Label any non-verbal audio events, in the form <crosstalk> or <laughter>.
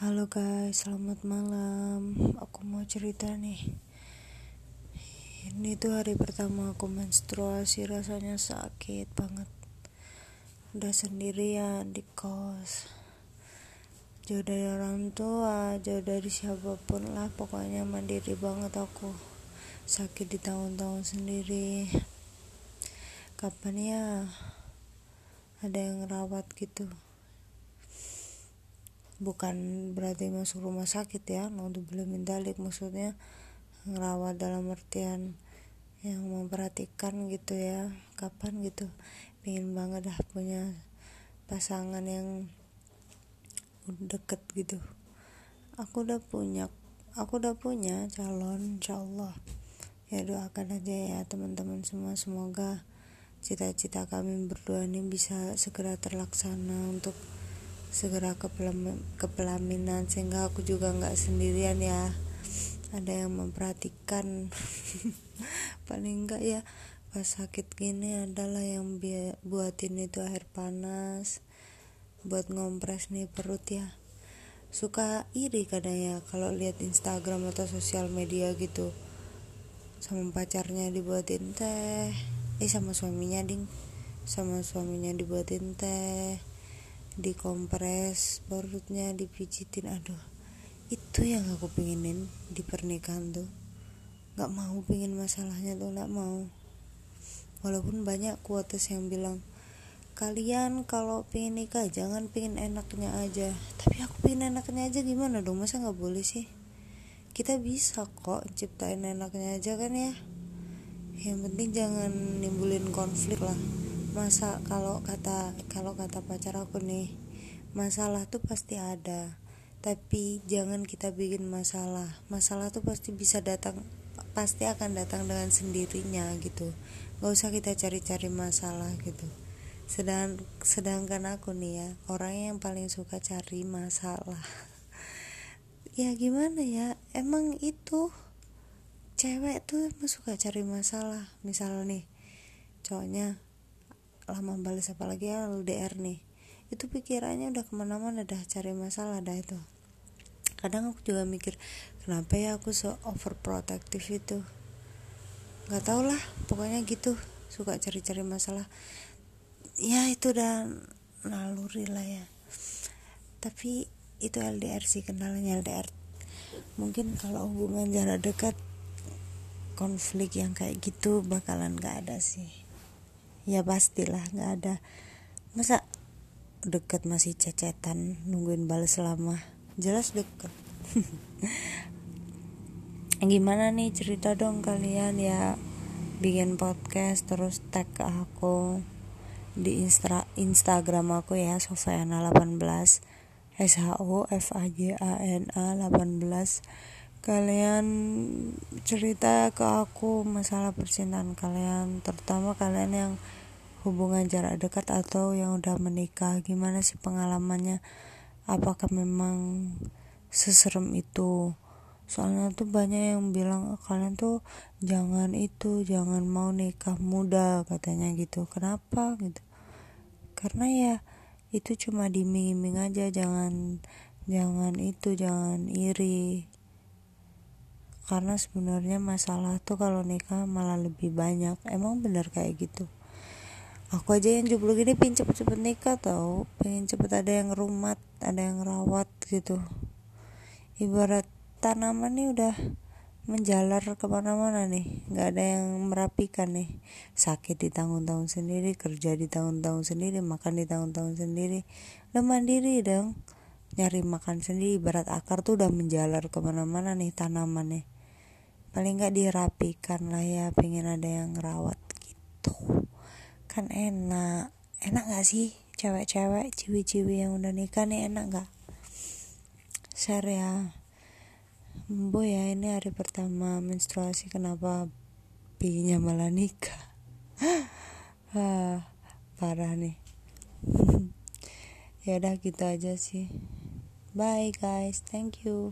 Halo guys, selamat malam. Aku mau cerita nih. Ini tuh hari pertama aku menstruasi, rasanya sakit banget. Udah sendirian di kos. Jauh dari orang tua, jauh dari siapa pun lah, pokoknya mandiri banget aku. Sakit di tahun-tahun sendiri. Kapan ya ada yang rawat gitu? Bukan berarti masuk rumah sakit ya untuk belum mendalik maksudnya ngerawat dalam artian yang memperhatikan gitu ya kapan gitu. Pengen banget dah punya pasangan yang deket gitu. Aku udah punya aku udah punya calon insyaallah ya doakan aja ya teman-teman semua. Semoga cita-cita kami berdua ini bisa segera terlaksana untuk segera ke, pelaminan sehingga aku juga nggak sendirian ya. Ada yang memperhatikan. <laughs> Paling enggak ya pas sakit gini adalah yang buatin itu air panas buat ngompres nih perut ya. Suka iri kadang ya kalau lihat Instagram atau sosial media gitu. Sama pacarnya dibuatin teh. Eh sama suaminya ding. Sama suaminya dibuatin teh dikompres perutnya dipijitin aduh. Itu yang aku pengenin di pernikahan tuh. Nggak mau pengen masalahnya tuh nggak mau. Walaupun banyak kuotas yang bilang kalian kalau pengen nikah jangan pengen enaknya aja. Tapi aku pengen enaknya aja gimana dong? Masa nggak boleh sih? Kita bisa kok ciptain enaknya aja kan ya? Yang penting jangan nimbulin konflik lah masa kalau kata kalau kata pacar aku nih masalah tuh pasti ada. Tapi jangan kita bikin masalah. Masalah tuh pasti bisa datang pasti akan datang dengan sendirinya gitu. Nggak usah kita cari-cari masalah gitu. Sedang sedangkan aku nih ya orang yang paling suka cari masalah. <laughs> Ya gimana ya emang itu cewek tuh emang suka cari masalah. Misal nih cowoknya lama balas apalagi ya LDR nih. Itu pikirannya udah ke mana-mana dah cari masalah dah itu. Kadang aku juga mikir kenapa ya aku so overprotective itu? Nggak tau lah pokoknya gitu suka cari-cari masalah. Ya itu udah naluri lah ya. Tapi itu LDR sih kendalanya LDR mungkin kalau hubungan jarak dekat konflik yang kayak gitu bakalan gak ada sih ya pastilah nggak ada. Masa deket masih cecetan nungguin balas lama? Jelas deket. <laughs> Gimana nih cerita dong kalian? Ya bikin podcast terus tag ke aku di insta Instagram aku ya Sofyana 18 S H O F A J A N A 18 kalian cerita ke aku masalah percintaan kalian terutama kalian yang hubungan jarak dekat atau yang udah menikah. Gimana sih pengalamannya? Apakah memang seserem itu? Soalnya tuh banyak yang bilang kalian tuh jangan itu jangan mau nikah muda katanya gitu. Kenapa? gitu. Karena ya itu cuma diming-iming aja jangan jangan itu jangan iri karena sebenarnya masalah tuh kalau nikah malah lebih banyak. Emang bener kayak gitu? Aku aja yang jomblo gini pengen cepet-cepet nikah tau. Pengen cepet ada yang rumat ada yang rawat gitu. Ibarat tanaman nih udah menjalar ke mana-mana nih. Nggak ada yang merapikan nih. Sakit di tahun-tahun sendiri kerja di tahun-tahun sendiri makan di tahun-tahun sendiri. Udah mandiri dong. Nyari makan sendiri ibarat akar tuh udah menjalar ke mana-mana nih tanamannya paling nggak dirapikan lah ya pengen ada yang rawat gitu. Kan enak. Enak gak sih cewek-cewek ciwi-ciwi yang udah nikah nih enak gak share ya. Boy ya ini hari pertama menstruasi kenapa pinginnya malah nikah? <gasps> Ah, parah nih. <laughs> Ya udah gitu aja sih. Bye guys thank you